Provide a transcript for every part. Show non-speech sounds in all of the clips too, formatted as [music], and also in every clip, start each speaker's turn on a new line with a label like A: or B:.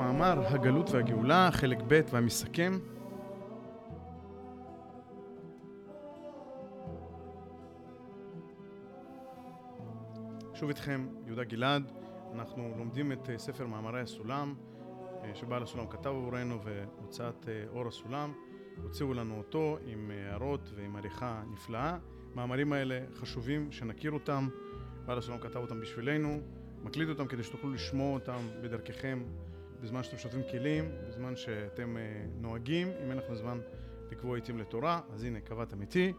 A: המאמר הגלות והגאולה, חלק ב' והמסכם. שוב איתכם, יהודה גלעד, אנחנו לומדים את אה, ספר מאמרי הסולם אה, שבעל הסולם כתב עבורנו והוצאת אה, אור הסולם. הוציאו לנו אותו עם הערות ועם עריכה נפלאה. המאמרים האלה חשובים שנכיר אותם, בעל הסולם כתב אותם בשבילנו, מקליט אותם כדי שתוכלו לשמוע אותם בדרככם בזמן שאתם שוטפים כלים, בזמן שאתם נוהגים, אם אין לכם זמן לקבוע עיתים לתורה, אז הנה קבעתם איתי.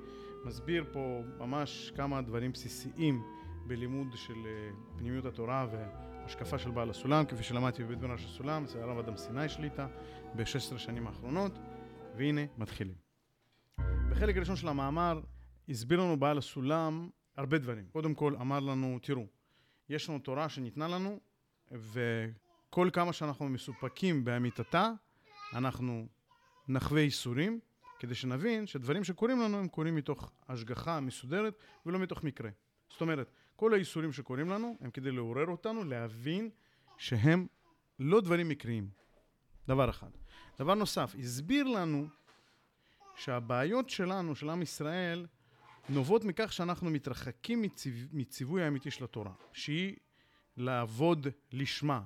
A: מסביר פה ממש כמה דברים בסיסיים בלימוד של אה, פנימיות התורה והשקפה של בעל הסולם, כפי שלמדתי בבית בן של סולם, אצל הרב אדם סיני שליטה, ב-16 שנים האחרונות, והנה מתחילים. בחלק הראשון של המאמר הסביר לנו בעל הסולם הרבה דברים. קודם כל אמר לנו, תראו, יש לנו תורה שניתנה לנו, וכל כמה שאנחנו מסופקים באמיתתה, אנחנו נחווה ייסורים, כדי שנבין שדברים שקורים לנו הם קורים מתוך השגחה מסודרת ולא מתוך מקרה. זאת אומרת, כל האיסורים שקורים לנו הם כדי לעורר אותנו, להבין שהם לא דברים מקריים. דבר אחד. דבר נוסף, הסביר לנו שהבעיות שלנו, של עם ישראל, נובעות מכך שאנחנו מתרחקים מציו... מציווי האמיתי של התורה, שהיא לעבוד לשמה.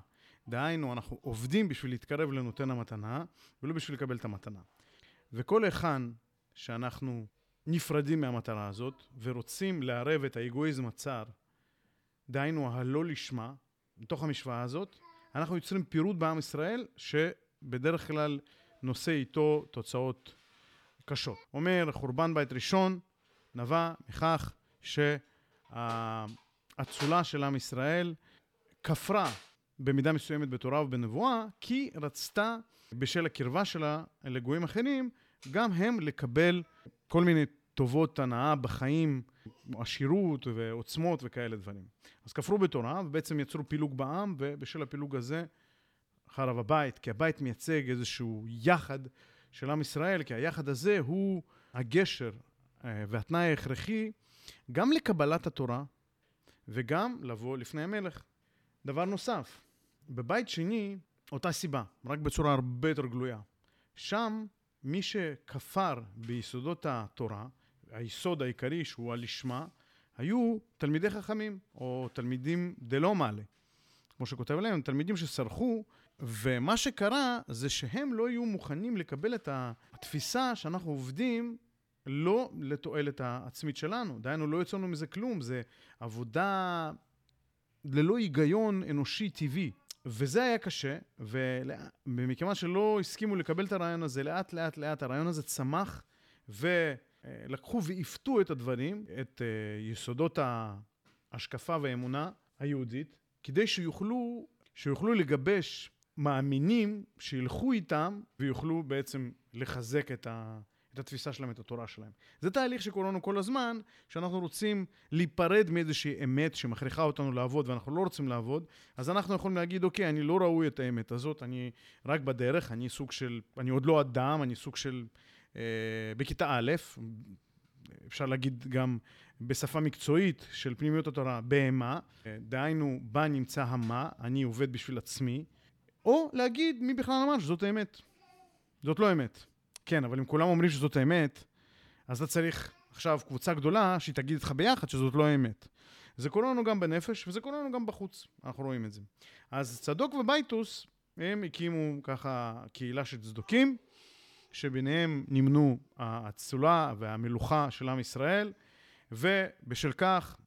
A: דהיינו, אנחנו עובדים בשביל להתקרב לנותן המתנה, ולא בשביל לקבל את המתנה. וכל היכן שאנחנו נפרדים מהמטרה הזאת, ורוצים לערב את האגואיזם הצר דהיינו הלא לשמה, מתוך המשוואה הזאת, אנחנו יוצרים פירוד בעם ישראל, שבדרך כלל נושא איתו תוצאות קשות. אומר, חורבן בית ראשון נבע מכך שהאצולה של עם ישראל כפרה במידה מסוימת בתורה ובנבואה, כי רצתה, בשל הקרבה שלה לגויים אחרים, גם הם לקבל כל מיני טובות הנאה בחיים, עשירות ועוצמות וכאלה דברים. אז כפרו בתורה ובעצם יצרו פילוג בעם, ובשל הפילוג הזה חרב הבית, כי הבית מייצג איזשהו יחד של עם ישראל, כי היחד הזה הוא הגשר אה, והתנאי ההכרחי גם לקבלת התורה וגם לבוא לפני המלך. דבר נוסף, בבית שני, אותה סיבה, רק בצורה הרבה יותר גלויה. שם, מי שכפר ביסודות התורה, היסוד העיקרי שהוא הלשמה, היו תלמידי חכמים, או תלמידים דלא מעלה. כמו שכותב עליהם, תלמידים שסרחו, ומה שקרה זה שהם לא היו מוכנים לקבל את התפיסה שאנחנו עובדים לא לתועלת העצמית שלנו. דהיינו, לא יצאנו מזה כלום, זה עבודה ללא היגיון אנושי טבעי. וזה היה קשה, ומכיוון שלא הסכימו לקבל את הרעיון הזה, לאט לאט לאט הרעיון הזה צמח, ו... לקחו ועיוותו את הדברים, את אה, יסודות ההשקפה והאמונה היהודית, כדי שיוכלו, שיוכלו לגבש מאמינים שילכו איתם ויוכלו בעצם לחזק את, ה, את התפיסה שלהם, את התורה שלהם. זה תהליך שקורה לנו כל הזמן, שאנחנו רוצים להיפרד מאיזושהי אמת שמכריחה אותנו לעבוד ואנחנו לא רוצים לעבוד, אז אנחנו יכולים להגיד, אוקיי, אני לא ראוי את האמת הזאת, אני רק בדרך, אני סוג של, אני עוד לא אדם, אני סוג של אה, בכיתה א', אפשר להגיד גם בשפה מקצועית של פנימיות התורה, בהמה, דהיינו, בה נמצא המה, אני עובד בשביל עצמי, או להגיד מי בכלל אמר שזאת האמת. זאת לא אמת. כן, אבל אם כולם אומרים שזאת האמת, אז אתה צריך עכשיו קבוצה גדולה שהיא תגיד איתך ביחד שזאת לא האמת. זה קורה לנו גם בנפש וזה קורה לנו גם בחוץ, אנחנו רואים את זה. אז צדוק ובייטוס, הם הקימו ככה קהילה של צדוקים, שביניהם נמנו האצולה והמלוכה של עם ישראל, ובשל כך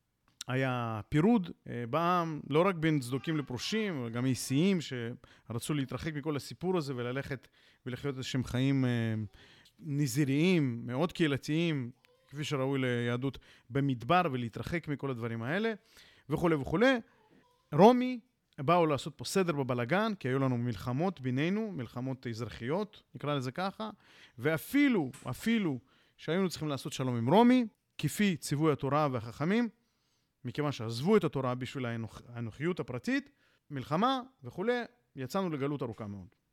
A: היה פירוד אה, בעם, לא רק בין צדוקים לפרושים, אבל גם איסיים שרצו להתרחק מכל הסיפור הזה וללכת ולחיות איזשהם חיים אה, נזיריים, מאוד קהילתיים, כפי שראוי ליהדות במדבר ולהתרחק מכל הדברים האלה וכולי וכולי. רומי באו לעשות פה סדר בבלגן, כי היו לנו מלחמות בינינו, מלחמות אזרחיות, נקרא לזה ככה, ואפילו, אפילו שהיינו צריכים לעשות שלום עם רומי, כפי ציווי התורה והחכמים, מכיוון שעזבו את התורה בשביל האנוכ... האנוכיות הפרטית, מלחמה וכולי, יצאנו לגלות ארוכה מאוד.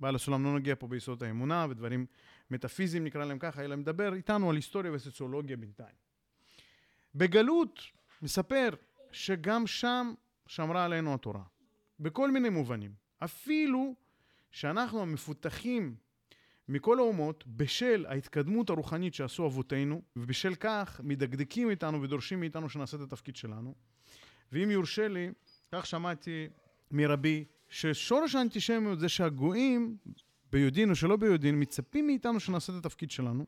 A: בעל הסולם לא נגיע פה ביסודות האמונה ודברים מטאפיזיים נקרא להם ככה, אלא מדבר איתנו על היסטוריה וסוציולוגיה בינתיים. בגלות מספר שגם שם שמרה עלינו התורה. בכל מיני מובנים. אפילו שאנחנו המפותחים מכל האומות, בשל ההתקדמות הרוחנית שעשו אבותינו, ובשל כך מדקדקים איתנו ודורשים מאיתנו שנעשה את התפקיד שלנו. ואם יורשה לי, כך שמעתי מרבי, ששורש האנטישמיות זה שהגויים, ביודעין או שלא ביודעין, מצפים מאיתנו שנעשה את התפקיד שלנו,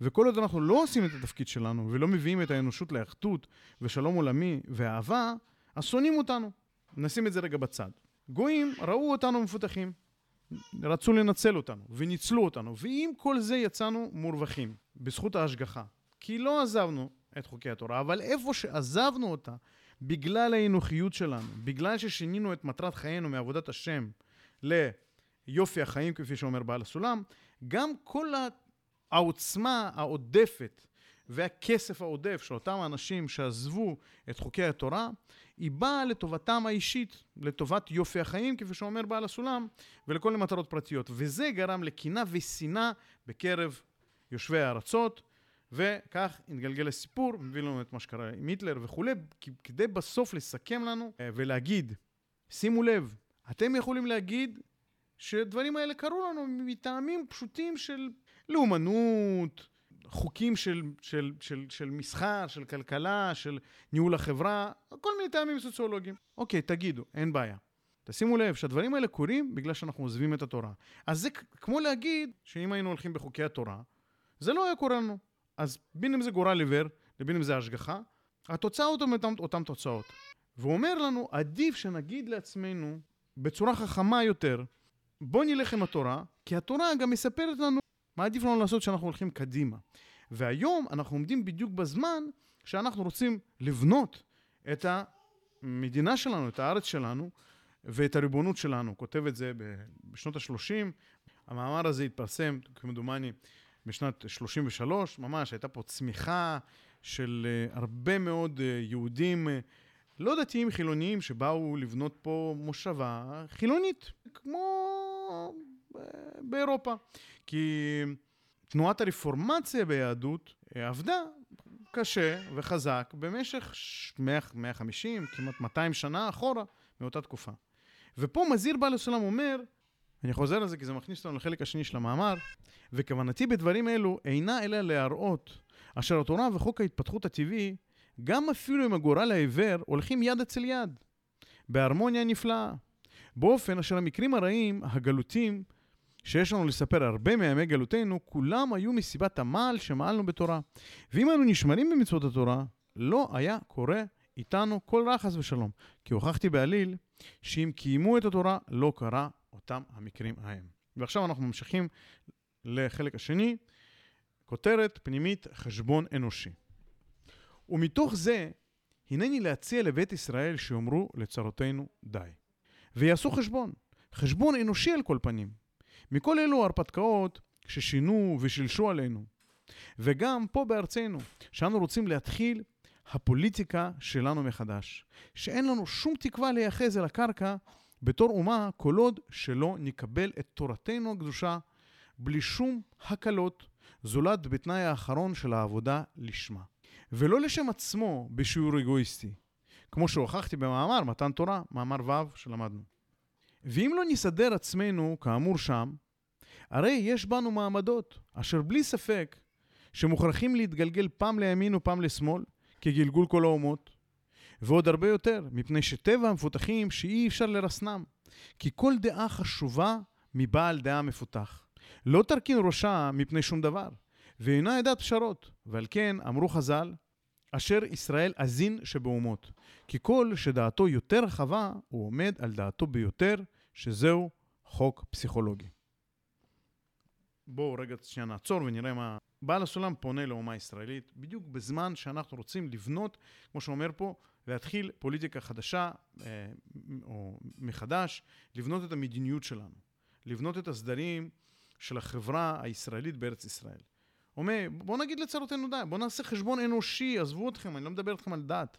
A: וכל עוד אנחנו לא עושים את התפקיד שלנו ולא מביאים את האנושות לאחדות ושלום עולמי ואהבה, אז שונאים אותנו. נשים את זה רגע בצד. גויים ראו אותנו מפותחים, רצו לנצל אותנו וניצלו אותנו, ועם כל זה יצאנו מורווחים, בזכות ההשגחה. כי לא עזבנו את חוקי התורה, אבל איפה שעזבנו אותה, בגלל האנוכיות שלנו, בגלל ששינינו את מטרת חיינו מעבודת השם ליופי החיים, כפי שאומר בעל הסולם, גם כל העוצמה העודפת והכסף העודף של אותם האנשים שעזבו את חוקי התורה, היא באה לטובתם האישית, לטובת יופי החיים, כפי שאומר בעל הסולם, ולכל מטרות פרטיות. וזה גרם לקנאה ושנאה בקרב יושבי הארצות, וכך התגלגל הסיפור, מביא לנו את מה שקרה עם היטלר וכולי, כדי בסוף לסכם לנו אה, ולהגיד, שימו לב, אתם יכולים להגיד שהדברים האלה קרו לנו מטעמים פשוטים של לאומנות, חוקים של, של, של, של מסחר, של כלכלה, של ניהול החברה, כל מיני טעמים סוציולוגיים. אוקיי, תגידו, אין בעיה. תשימו לב שהדברים האלה קורים בגלל שאנחנו עוזבים את התורה. אז זה כמו להגיד שאם היינו הולכים בחוקי התורה, זה לא היה קורה לנו. אז בין אם זה גורל עיוור, לבין אם זה השגחה, התוצאות הן אותן, אותן תוצאות. והוא אומר לנו, עדיף שנגיד לעצמנו בצורה חכמה יותר, בוא נלך עם התורה, כי התורה גם מספרת לנו מה עדיף לנו לעשות כשאנחנו הולכים קדימה. והיום אנחנו עומדים בדיוק בזמן שאנחנו רוצים לבנות את המדינה שלנו, את הארץ שלנו ואת הריבונות שלנו. כותב את זה בשנות ה-30, המאמר הזה התפרסם, כמדומני, בשנת 33, ממש הייתה פה צמיחה של אה, הרבה מאוד אה, יהודים אה, לא דתיים חילוניים שבאו לבנות פה מושבה חילונית, כמו באירופה. כי תנועת הרפורמציה ביהדות עבדה קשה וחזק במשך 100, 150, כמעט 200 שנה אחורה מאותה תקופה. ופה מזהיר בעל הסולם אומר, אני חוזר לזה כי זה מכניס אותנו לחלק השני של המאמר, וכוונתי בדברים אלו אינה אלא להראות אשר התורה וחוק ההתפתחות הטבעי, גם אפילו עם הגורל העיוור, הולכים יד אצל יד, בהרמוניה נפלאה, באופן אשר המקרים הרעים, הגלותים, שיש לנו לספר הרבה מימי גלותנו, כולם היו מסיבת המעל שמעלנו בתורה. ואם היינו נשמרים במצוות התורה, לא היה קורה איתנו כל רע חס ושלום. כי הוכחתי בעליל שאם קיימו את התורה, לא קרה אותם המקרים ההם. ועכשיו אנחנו ממשיכים לחלק השני, כותרת פנימית חשבון אנושי. ומתוך זה, הנני להציע לבית ישראל שיאמרו לצרותינו די. ויעשו חשבון, חשבון אנושי על כל פנים. מכל אלו הרפתקאות ששינו ושילשו עלינו. וגם פה בארצנו, שאנו רוצים להתחיל הפוליטיקה שלנו מחדש. שאין לנו שום תקווה להיאחז אל הקרקע בתור אומה כל עוד שלא נקבל את תורתנו הקדושה בלי שום הקלות, זולת בתנאי האחרון של העבודה לשמה. ולא לשם עצמו בשיעור אגואיסטי, כמו שהוכחתי במאמר מתן תורה, מאמר ו' שלמדנו. ואם לא נסדר עצמנו כאמור שם, הרי יש בנו מעמדות, אשר בלי ספק שמוכרחים להתגלגל פעם לימין ופעם לשמאל, כגלגול כל האומות, ועוד הרבה יותר, מפני שטבע המפותחים שאי אפשר לרסנם, כי כל דעה חשובה מבעל דעה מפותח. לא תרכין ראשה מפני שום דבר, ואינה ידעת פשרות, ועל כן אמרו חז"ל, אשר ישראל אזין שבאומות, כי כל שדעתו יותר רחבה, הוא עומד על דעתו ביותר, שזהו חוק פסיכולוגי. בואו רגע שנייה נעצור ונראה מה... בעל הסולם פונה לאומה הישראלית, בדיוק בזמן שאנחנו רוצים לבנות, כמו שאומר פה, להתחיל פוליטיקה חדשה, אה, או מחדש, לבנות את המדיניות שלנו, לבנות את הסדרים של החברה הישראלית בארץ ישראל. אומר, בואו נגיד לצרותינו די, בואו נעשה חשבון אנושי, עזבו אתכם, אני לא מדבר איתכם על דת.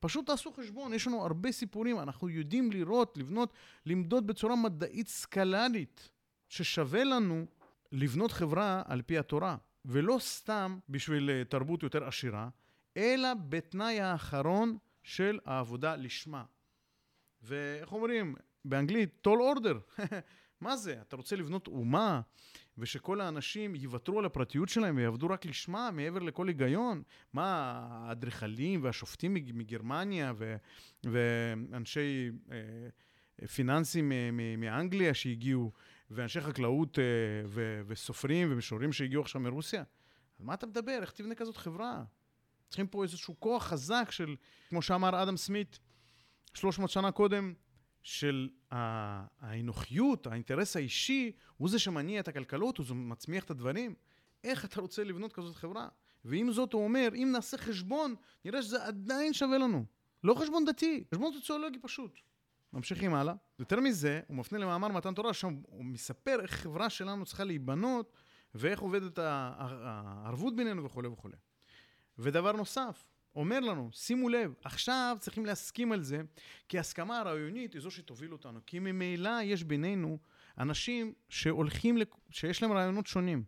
A: פשוט תעשו חשבון, יש לנו הרבה סיפורים, אנחנו יודעים לראות, לבנות, למדוד בצורה מדעית סקלרית, ששווה לנו לבנות חברה על פי התורה, ולא סתם בשביל אה, תרבות יותר עשירה, אלא בתנאי האחרון של העבודה לשמה. ואיך אומרים, באנגלית, tall order, [laughs] מה זה? אתה רוצה לבנות אומה, ושכל האנשים יוותרו על הפרטיות שלהם ויעבדו רק לשמה, מעבר לכל היגיון? מה, האדריכלים והשופטים מגרמניה ו- ואנשי אה, פיננסים מאנגליה שהגיעו, ואנשי חקלאות אה, ו- וסופרים ומשוררים שהגיעו עכשיו מרוסיה? על מה אתה מדבר? איך תבנה כזאת חברה? צריכים פה איזשהו כוח חזק של, כמו שאמר אדם סמית 300 שנה קודם, של האנוכיות, האינטרס האישי, הוא זה שמניע את הכלכלות, הוא זה מצמיח את הדברים. איך אתה רוצה לבנות כזאת חברה? ועם זאת הוא אומר, אם נעשה חשבון, נראה שזה עדיין שווה לנו. לא חשבון דתי, חשבון סוציולוגי פשוט. ממשיכים הלאה. יותר מזה, הוא מפנה למאמר מתן תורה, שם הוא מספר איך חברה שלנו צריכה להיבנות, ואיך עובדת הערבות בינינו וכולי וכולי. ודבר נוסף, אומר לנו, שימו לב, עכשיו צריכים להסכים על זה, כי הסכמה הרעיונית היא זו שתוביל אותנו. כי ממילא יש בינינו אנשים שהולכים, לק... שיש להם רעיונות שונים.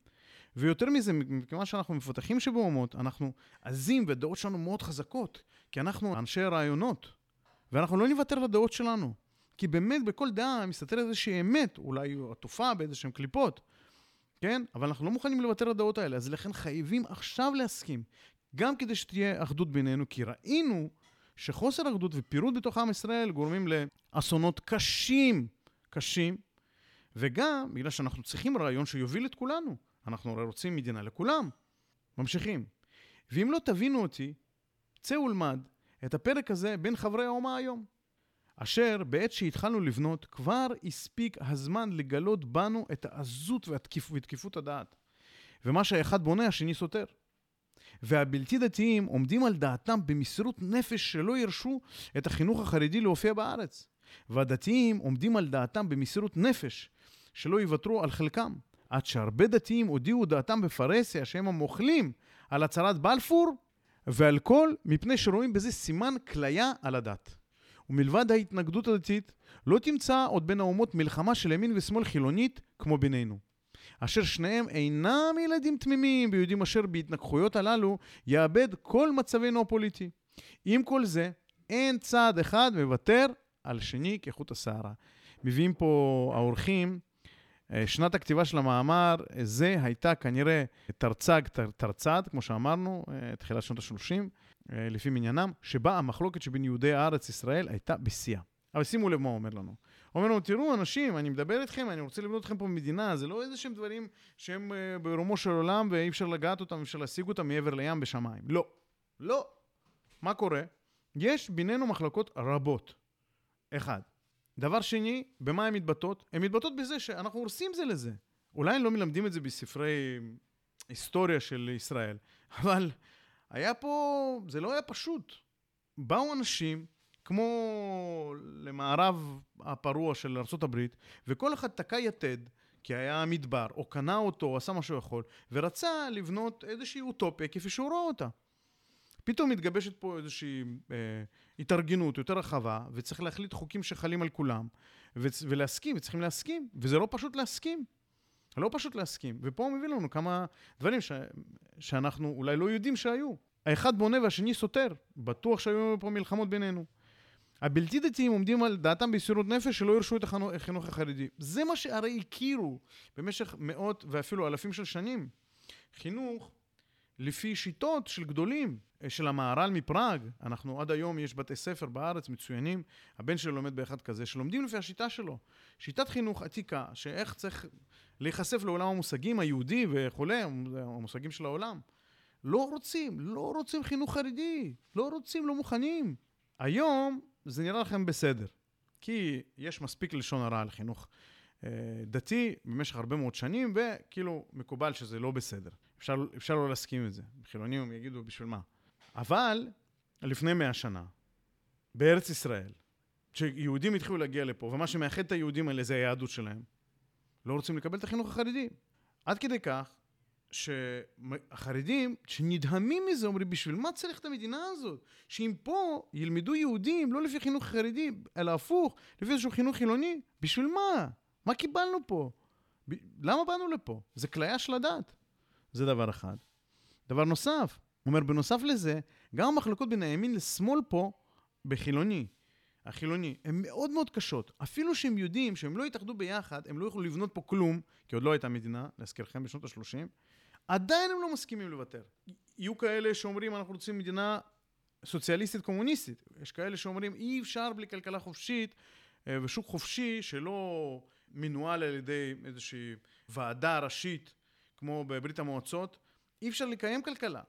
A: ויותר מזה, מכיוון שאנחנו מפתחים שבאומות, אנחנו עזים והדעות שלנו מאוד חזקות, כי אנחנו אנשי רעיונות, ואנחנו לא נוותר לדעות שלנו. כי באמת בכל דעה מסתתרת איזושהי אמת, אולי עטופה באיזשהן קליפות, כן? אבל אנחנו לא מוכנים לוותר לדעות האלה, אז לכן חייבים עכשיו להסכים. גם כדי שתהיה אחדות בינינו, כי ראינו שחוסר אחדות ופירוד בתוך עם ישראל גורמים לאסונות קשים, קשים, וגם בגלל שאנחנו צריכים רעיון שיוביל את כולנו. אנחנו הרי רוצים מדינה לכולם. ממשיכים. ואם לא תבינו אותי, צא ולמד את הפרק הזה בין חברי האומה היום. אשר בעת שהתחלנו לבנות, כבר הספיק הזמן לגלות בנו את העזות ותקיפות הדעת. ומה שהאחד בונה, השני סותר. והבלתי דתיים עומדים על דעתם במסירות נפש שלא ירשו את החינוך החרדי להופיע בארץ. והדתיים עומדים על דעתם במסירות נפש שלא יוותרו על חלקם. עד שהרבה דתיים הודיעו דעתם בפרהסיה שהם המוכלים על הצהרת בלפור ועל כל מפני שרואים בזה סימן כליה על הדת. ומלבד ההתנגדות הדתית, לא תמצא עוד בין האומות מלחמה של ימין ושמאל חילונית כמו בינינו. אשר שניהם אינם ילדים תמימים ויודעים אשר בהתנגחויות הללו יאבד כל מצבנו הפוליטי. עם כל זה, אין צעד אחד מוותר על שני כחוט השערה. מביאים פה האורחים, שנת הכתיבה של המאמר, זה הייתה כנראה תרצ"ג תרצ"ד, כמו שאמרנו, אה, תחילת שנות ה-30, אה, לפי מניינם, שבה המחלוקת שבין יהודי הארץ ישראל הייתה בשיאה. אבל שימו לב מה הוא אומר לנו. הוא אומר לנו, תראו, אנשים, אני מדבר איתכם, אני רוצה לבנות אתכם פה מדינה, זה לא איזה שהם דברים שהם ברומו של עולם ואי אפשר לגעת אותם, אפשר להשיג אותם מעבר לים בשמיים. לא. לא. מה קורה? יש בינינו מחלקות רבות. אחד. דבר שני, במה הן מתבטאות? הן מתבטאות בזה שאנחנו הורסים זה לזה. אולי לא מלמדים את זה בספרי היסטוריה של ישראל, [laughs] אבל היה פה, זה לא היה פשוט. באו אנשים, כמו למערב הפרוע של ארה"ב, וכל אחד תקע יתד, כי היה מדבר, או קנה אותו, או עשה מה שהוא יכול, ורצה לבנות איזושהי אוטופיה כפי שהוא רואה אותה. פתאום מתגבשת פה איזושהי אה, התארגנות יותר רחבה, וצריך להחליט חוקים שחלים על כולם, ו- ולהסכים, וצריכים להסכים, וזה לא פשוט להסכים. לא פשוט להסכים. ופה הוא מביא לנו כמה דברים ש- שאנחנו אולי לא יודעים שהיו. האחד בונה והשני סותר. בטוח שהיו פה מלחמות בינינו. הבלתי דתיים עומדים על דעתם במסירות נפש שלא ירשו את החינוך החרדי. זה מה שהרי הכירו במשך מאות ואפילו אלפים של שנים. חינוך לפי שיטות של גדולים, של המהר"ל מפראג. אנחנו עד היום, יש בתי ספר בארץ מצוינים, הבן שלי לומד באחד כזה, שלומדים לפי השיטה שלו. שיטת חינוך עתיקה, שאיך צריך להיחשף לעולם המושגים היהודי וכולי, המושגים של העולם. לא רוצים, לא רוצים חינוך חרדי, לא רוצים, לא מוכנים. היום זה נראה לכם בסדר, כי יש מספיק לשון הרע על חינוך אה, דתי במשך הרבה מאוד שנים, וכאילו מקובל שזה לא בסדר. אפשר, אפשר לא להסכים עם זה. חילונים הם יגידו בשביל מה. אבל לפני מאה שנה, בארץ ישראל, כשיהודים התחילו להגיע לפה, ומה שמאחד את היהודים האלה זה היהדות שלהם, לא רוצים לקבל את החינוך החרדי. עד כדי כך שהחרדים, שנדהמים מזה, אומרים, בשביל מה צריך את המדינה הזאת? שאם פה ילמדו יהודים, לא לפי חינוך חרדי, אלא הפוך, לפי איזשהו חינוך חילוני, בשביל מה? מה קיבלנו פה? ב... למה באנו לפה? זה כליה של הדת. זה דבר אחד. דבר נוסף, הוא אומר, בנוסף לזה, גם המחלקות בין הימין לשמאל פה, בחילוני, החילוני, הן מאוד מאוד קשות. אפילו שהם יודעים שהם לא יתאחדו ביחד, הם לא יוכלו לבנות פה כלום, כי עוד לא הייתה מדינה, להזכירכם, בשנות ה-30, עדיין הם לא מסכימים לוותר. יהיו כאלה שאומרים, אנחנו רוצים מדינה סוציאליסטית קומוניסטית. יש כאלה שאומרים, אי אפשר בלי כלכלה חופשית אה, ושוק חופשי שלא מנוהל על ידי איזושהי ועדה ראשית, כמו בברית המועצות. אי אפשר לקיים כלכלה.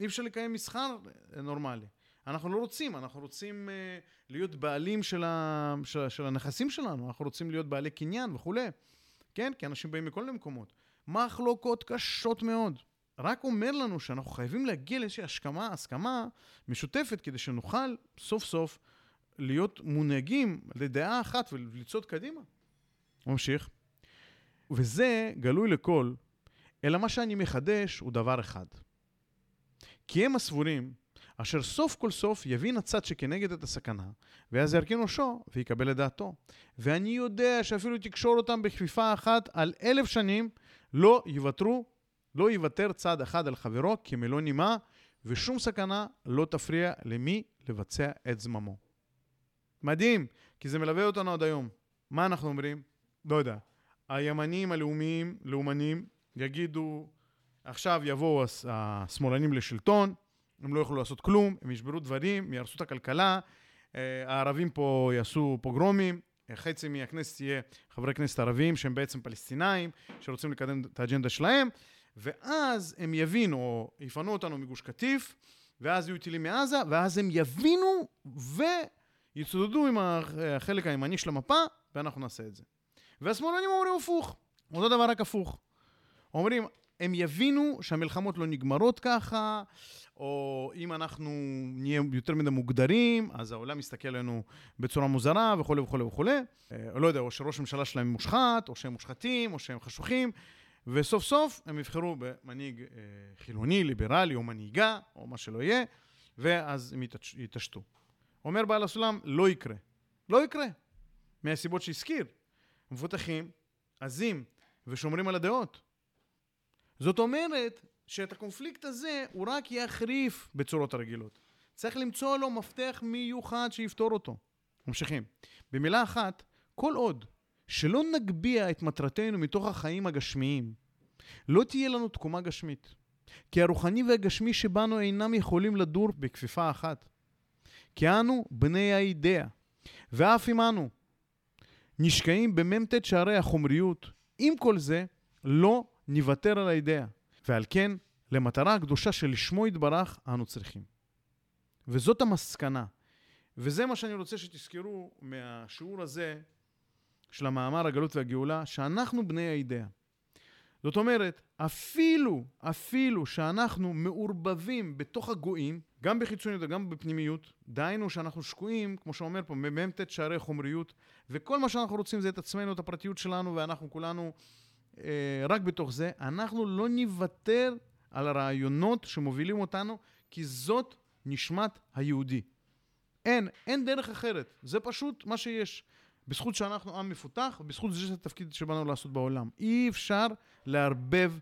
A: אי אפשר לקיים מסחר אה, נורמלי. אנחנו לא רוצים, אנחנו רוצים uh, להיות בעלים של, ה, של, של הנכסים שלנו, אנחנו רוצים להיות בעלי קניין וכולי, כן? כי אנשים באים מכל מיני מקומות. מחלוקות קשות מאוד. רק אומר לנו שאנחנו חייבים להגיע לאיזושהי הסכמה, הסכמה משותפת כדי שנוכל סוף סוף להיות מונהגים לדעה אחת ולצעוד קדימה. ממשיך. וזה גלוי לכל, אלא מה שאני מחדש הוא דבר אחד. כי הם הסבורים אשר סוף כל סוף יבין הצד שכנגד את הסכנה, ואז ירכין ראשו ויקבל את דעתו. ואני יודע שאפילו תקשור אותם בכפיפה אחת על אלף שנים, לא יוותרו, לא יוותר צד אחד על חברו כמלוא נימה, ושום סכנה לא תפריע למי לבצע את זממו. מדהים, כי זה מלווה אותנו עד היום. מה אנחנו אומרים? לא יודע. הימנים הלאומיים, לאומנים, יגידו, עכשיו יבואו השמאלנים לשלטון, הם לא יוכלו לעשות כלום, הם ישברו דברים, יהרסו את הכלכלה, אה, הערבים פה יעשו פוגרומים, חצי מהכנסת יהיה חברי כנסת ערבים שהם בעצם פלסטינאים, שרוצים לקדם את האג'נדה שלהם, ואז הם יבינו, או יפנו אותנו מגוש קטיף, ואז יהיו טילים מעזה, ואז הם יבינו ויצודדו עם החלק הימני של המפה, ואנחנו נעשה את זה. והשמאלנים אומרים הפוך, אותו דבר רק הפוך. אומרים, הם יבינו שהמלחמות לא נגמרות ככה, או אם אנחנו נהיה יותר מדי מוגדרים, אז העולם יסתכל עלינו בצורה מוזרה וכולי וכולי וכולי. אה, לא יודע, או שראש הממשלה שלהם מושחת, או שהם מושחתים, או שהם חשוכים, וסוף סוף הם יבחרו במנהיג אה, חילוני, ליברלי, או מנהיגה, או מה שלא יהיה, ואז הם יתעשתו. אומר בעל הסולם, לא יקרה. לא יקרה. מהסיבות שהזכיר. מפותחים, עזים ושומרים על הדעות. זאת אומרת, שאת הקונפליקט הזה הוא רק יחריף בצורות הרגילות. צריך למצוא לו מפתח מיוחד שיפתור אותו. ממשיכים. במילה אחת, כל עוד שלא נגביה את מטרתנו מתוך החיים הגשמיים, לא תהיה לנו תקומה גשמית. כי הרוחני והגשמי שבנו אינם יכולים לדור בכפיפה אחת. כי אנו בני האידאה, ואף אם אנו נשקעים במ"ט שערי החומריות, עם כל זה לא נוותר על האידאה. ועל כן, למטרה הקדושה שלשמו יתברך, אנו צריכים. וזאת המסקנה. וזה מה שאני רוצה שתזכרו מהשיעור הזה של המאמר הגלות והגאולה, שאנחנו בני האידאה. זאת אומרת, אפילו, אפילו שאנחנו מעורבבים בתוך הגויים, גם בחיצוניות וגם בפנימיות, דהיינו שאנחנו שקועים, כמו שאומר פה, מ"ט שערי חומריות, וכל מה שאנחנו רוצים זה את עצמנו, את הפרטיות שלנו, ואנחנו כולנו רק בתוך זה, אנחנו לא נוותר על הרעיונות שמובילים אותנו, כי זאת נשמת היהודי. אין, אין דרך אחרת. זה פשוט מה שיש. בזכות שאנחנו עם מפותח, ובזכות זה שזה התפקיד שבאנו לעשות בעולם. אי אפשר לערבב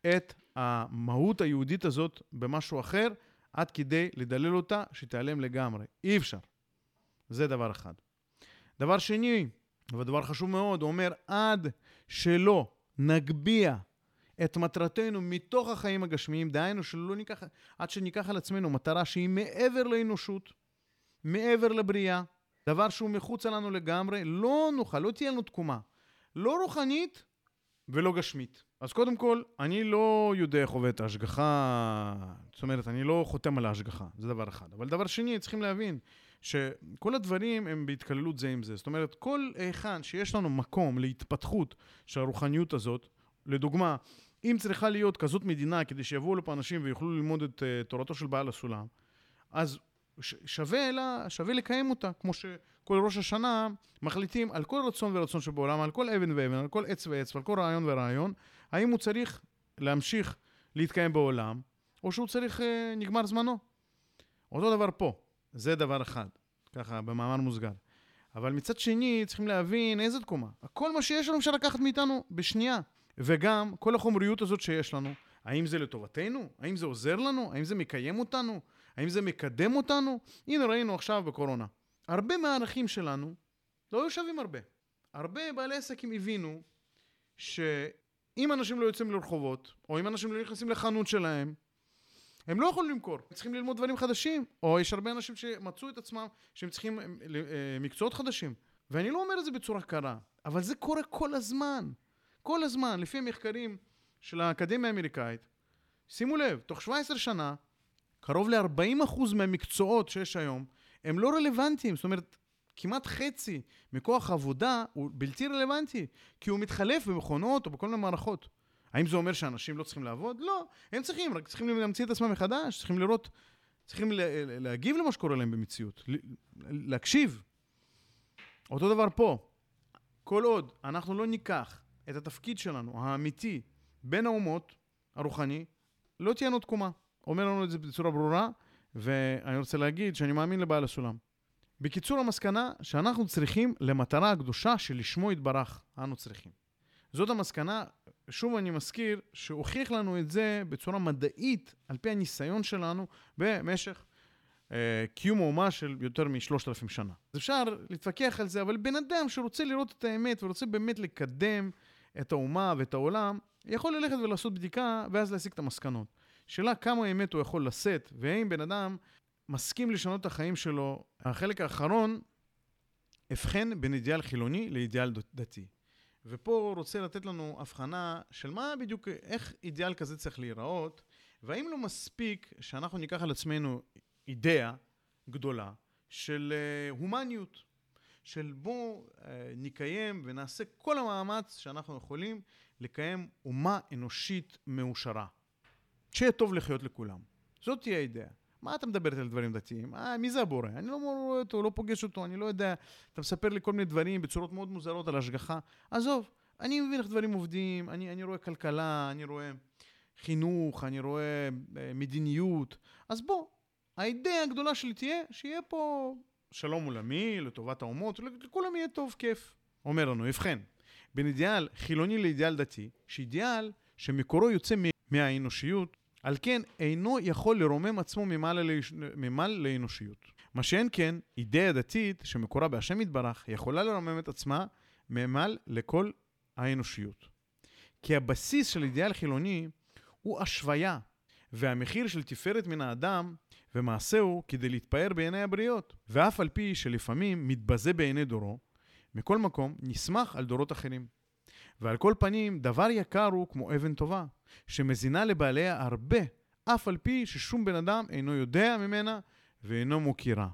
A: את המהות היהודית הזאת במשהו אחר, עד כדי לדלל אותה, שתיעלם לגמרי. אי אפשר. זה דבר אחד. דבר שני, ודבר חשוב מאוד, הוא אומר, עד שלא נגביה את מטרתנו מתוך החיים הגשמיים, דהיינו שלא ניקח, עד שניקח על עצמנו מטרה שהיא מעבר לאנושות, מעבר לבריאה, דבר שהוא מחוץ לנו לגמרי, לא נוכל, לא תהיה לנו תקומה. לא רוחנית ולא גשמית. אז קודם כל, אני לא יודע איך עובדת ההשגחה, זאת אומרת, אני לא חותם על ההשגחה, זה דבר אחד. אבל דבר שני, צריכים להבין שכל הדברים הם בהתקללות זה עם זה. זאת אומרת, כל היכן שיש לנו מקום להתפתחות של הרוחניות הזאת, לדוגמה, אם צריכה להיות כזאת מדינה כדי שיבואו לפה אנשים ויוכלו ללמוד את uh, תורתו של בעל הסולם, אז שווה, לה, שווה לקיים אותה, כמו שכל ראש השנה מחליטים על כל רצון ורצון שבעולם, על כל אבן ואבן, על כל עץ ועץ, ועל כל רעיון ורעיון, האם הוא צריך להמשיך להתקיים בעולם, או שהוא צריך, uh, נגמר זמנו. אותו דבר פה, זה דבר אחד, ככה במאמר מוסגר. אבל מצד שני, צריכים להבין איזה תקומה. כל מה שיש לנו אפשר לקחת מאיתנו בשנייה. וגם כל החומריות הזאת שיש לנו, האם זה לטובתנו? האם זה עוזר לנו? האם זה מקיים אותנו? האם זה מקדם אותנו? הנה ראינו עכשיו בקורונה. הרבה מהערכים שלנו לא היו שווים הרבה. הרבה בעלי עסקים הבינו שאם אנשים לא יוצאים לרחובות, או אם אנשים לא נכנסים לחנות שלהם, הם לא יכולים למכור, הם צריכים ללמוד דברים חדשים, או יש הרבה אנשים שמצאו את עצמם שהם צריכים אה, אה, מקצועות חדשים. ואני לא אומר את זה בצורה קרה, אבל זה קורה כל הזמן. כל הזמן, לפי המחקרים של האקדמיה האמריקאית, שימו לב, תוך 17 שנה, קרוב ל-40% מהמקצועות שיש היום הם לא רלוונטיים. זאת אומרת, כמעט חצי מכוח העבודה הוא בלתי רלוונטי, כי הוא מתחלף במכונות או בכל מיני מערכות. האם זה אומר שאנשים לא צריכים לעבוד? לא, הם צריכים, רק צריכים להמציא את עצמם מחדש, צריכים לראות, צריכים להגיב למה שקורה להם במציאות, להקשיב. אותו דבר פה, כל עוד אנחנו לא ניקח את התפקיד שלנו, האמיתי, בין האומות, הרוחני, לא תהיה לנו תקומה. אומר לנו את זה בצורה ברורה, ואני רוצה להגיד שאני מאמין לבעל הסולם. בקיצור, המסקנה שאנחנו צריכים למטרה הקדושה שלשמו יתברך, אנו צריכים. זאת המסקנה, שוב אני מזכיר, שהוכיח לנו את זה בצורה מדעית, על פי הניסיון שלנו, במשך אה, קיום האומה של יותר משלושת אלפים שנה. אז אפשר להתווכח על זה, אבל בן אדם שרוצה לראות את האמת ורוצה באמת לקדם את האומה ואת העולם, יכול ללכת ולעשות בדיקה ואז להסיק את המסקנות. שאלה כמה אמת הוא יכול לשאת, והאם בן אדם מסכים לשנות את החיים שלו. החלק האחרון, הבחן בין אידיאל חילוני לאידיאל דתי. ופה הוא רוצה לתת לנו הבחנה של מה בדיוק, איך אידיאל כזה צריך להיראות, והאם לא מספיק שאנחנו ניקח על עצמנו אידאה גדולה של uh, הומניות, של בוא uh, נקיים ונעשה כל המאמץ שאנחנו יכולים לקיים אומה אנושית מאושרה. שיהיה טוב לחיות לכולם. זאת תהיה האידאה. מה אתה מדבר על דברים דתיים? אה, מי זה הבורא? אני לא רואה אותו, לא פוגש אותו, אני לא יודע. אתה מספר לי כל מיני דברים בצורות מאוד מוזרות על השגחה. עזוב, אני מבין איך דברים עובדים, אני, אני רואה כלכלה, אני רואה חינוך, אני רואה אה, מדיניות. אז בוא, האידאה הגדולה שלי תהיה שיהיה פה שלום עולמי, לטובת האומות, לכולם יהיה טוב, כיף. אומר לנו, ובכן, בין אידיאל חילוני לאידיאל דתי, שאידיאל שמקורו יוצא מהאנושיות, על כן אינו יכול לרומם עצמו ממעל לאנושיות. מה שאין כן, אידאה דתית שמקורה בהשם יתברך, יכולה לרומם את עצמה ממעל לכל האנושיות. כי הבסיס של אידיאל חילוני הוא השוויה, והמחיר של תפארת מן האדם ומעשהו כדי להתפאר בעיני הבריות. ואף על פי שלפעמים מתבזה בעיני דורו, מכל מקום נסמך על דורות אחרים. ועל כל פנים, דבר יקר הוא כמו אבן טובה, שמזינה לבעליה הרבה, אף על פי ששום בן אדם אינו יודע ממנה ואינו מוקירה.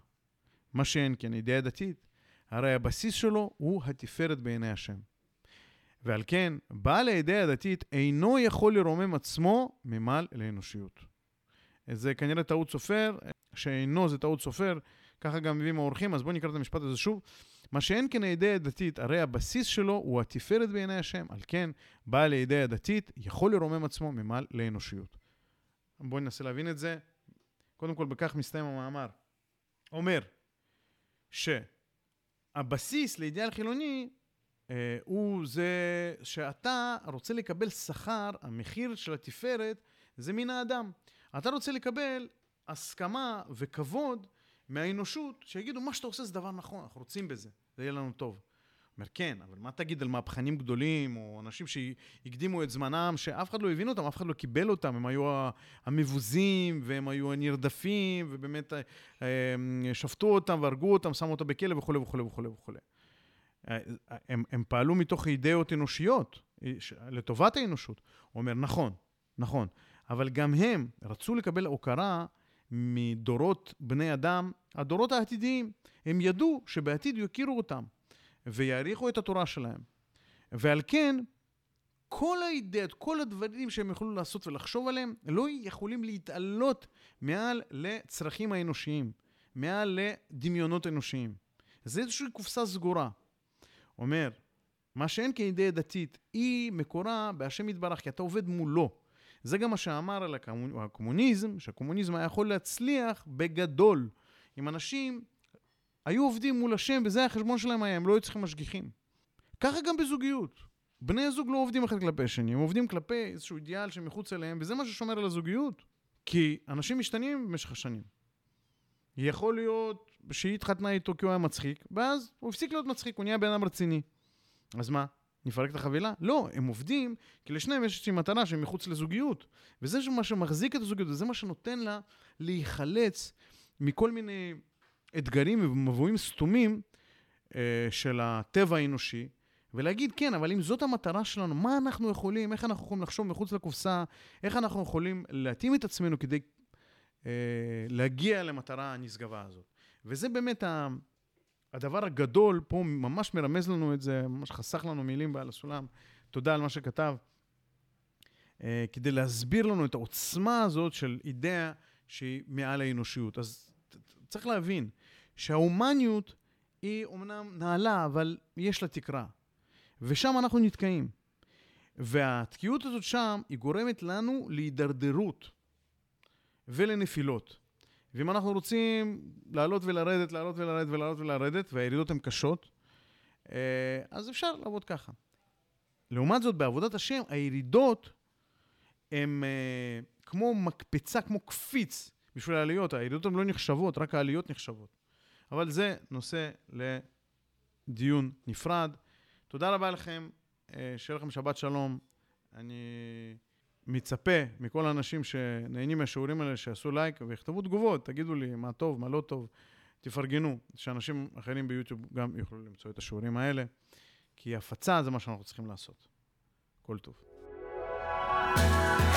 A: מה שאין כן ידיעה דתית, הרי הבסיס שלו הוא התפארת בעיני השם. ועל כן, בעל הידיעה הדתית אינו יכול לרומם עצמו ממעל לאנושיות. זה כנראה טעות סופר, שאינו זה טעות סופר, ככה גם מביאים האורחים, אז בואו נקרא את המשפט הזה שוב. מה שאין כן הידיעה הדתית, הרי הבסיס שלו הוא התפארת בעיני השם. על כן, בעל הידיעה הדתית יכול לרומם עצמו ממעל לאנושיות. בואו ננסה להבין את זה. קודם כל, בכך מסתיים המאמר. אומר שהבסיס לאידיאל חילוני אה, הוא זה שאתה רוצה לקבל שכר, המחיר של התפארת זה מן האדם. אתה רוצה לקבל הסכמה וכבוד מהאנושות, שיגידו, מה שאתה עושה זה דבר נכון, אנחנו רוצים בזה, זה יהיה לנו טוב. אומר, כן, אבל מה תגיד על מהפכנים גדולים, או אנשים שהקדימו את זמנם, שאף אחד לא הבין אותם, אף אחד לא קיבל אותם, הם היו המבוזים, והם היו הנרדפים, ובאמת אה, אה, שפטו אותם והרגו אותם, שמו אותם בכלא וכולי וכולי וכולי וכולי. אה, הם, הם פעלו מתוך אידאות אנושיות, לטובת האנושות. הוא אומר, נכון, נכון, אבל גם הם רצו לקבל הוקרה מדורות בני אדם, הדורות העתידיים. הם ידעו שבעתיד יכירו אותם ויעריכו את התורה שלהם. ועל כן, כל האידאות, כל הדברים שהם יכולו לעשות ולחשוב עליהם, לא יכולים להתעלות מעל לצרכים האנושיים, מעל לדמיונות אנושיים. זה איזושהי קופסה סגורה. אומר, מה שאין כאידאה דתית, היא מקורה בהשם יתברך, כי אתה עובד מולו. זה גם מה שאמר על הקומוניזם, שהקומוניזם היה יכול להצליח בגדול. אם אנשים היו עובדים מול השם, וזה החשבון שלהם היה, הם לא היו צריכים משגיחים. ככה גם בזוגיות. בני הזוג לא עובדים אחד כלפי השני, הם עובדים כלפי איזשהו אידיאל שמחוץ אליהם, וזה מה ששומר על הזוגיות. כי אנשים משתנים במשך השנים. יכול להיות שהיא התחתנה איתו כי הוא היה מצחיק, ואז הוא הפסיק להיות מצחיק, הוא נהיה בן אדם רציני. אז מה? נפרק את החבילה? לא, הם עובדים, כי לשניהם יש איזושהי מטרה שהם מחוץ לזוגיות. וזה מה שמחזיק את הזוגיות, וזה מה שנותן לה להיחלץ מכל מיני אתגרים ומבואים סתומים אה, של הטבע האנושי, ולהגיד, כן, אבל אם זאת המטרה שלנו, מה אנחנו יכולים, איך אנחנו יכולים לחשוב מחוץ לקופסה, איך אנחנו יכולים להתאים את עצמנו כדי אה, להגיע למטרה הנשגבה הזאת. וזה באמת ה... הדבר הגדול, פה ממש מרמז לנו את זה, ממש חסך לנו מילים בעל הסולם. תודה על מה שכתב. אה, כדי להסביר לנו את העוצמה הזאת של אידאה שהיא מעל האנושיות. אז צריך להבין שההומניות היא אומנם נעלה, אבל יש לה תקרה. ושם אנחנו נתקעים. והתקיעות הזאת שם, היא גורמת לנו להידרדרות ולנפילות. ואם אנחנו רוצים לעלות ולרדת, לעלות ולרדת ולעלות ולרדת, והירידות הן קשות, אה, אז אפשר לעבוד ככה. לעומת זאת, בעבודת השם, הירידות הן אה, כמו מקפצה, כמו קפיץ בשביל העליות. הירידות הן לא נחשבות, רק העליות נחשבות. אבל זה נושא לדיון נפרד. תודה רבה לכם, אה, שיהיה לכם שבת שלום. אני מצפה מכל האנשים שנהנים מהשיעורים האלה שיעשו לייק ויכתבו תגובות, תגידו לי מה טוב, מה לא טוב, תפרגנו, שאנשים אחרים ביוטיוב גם יוכלו למצוא את השיעורים האלה, כי הפצה זה מה שאנחנו צריכים לעשות. כל טוב. thank you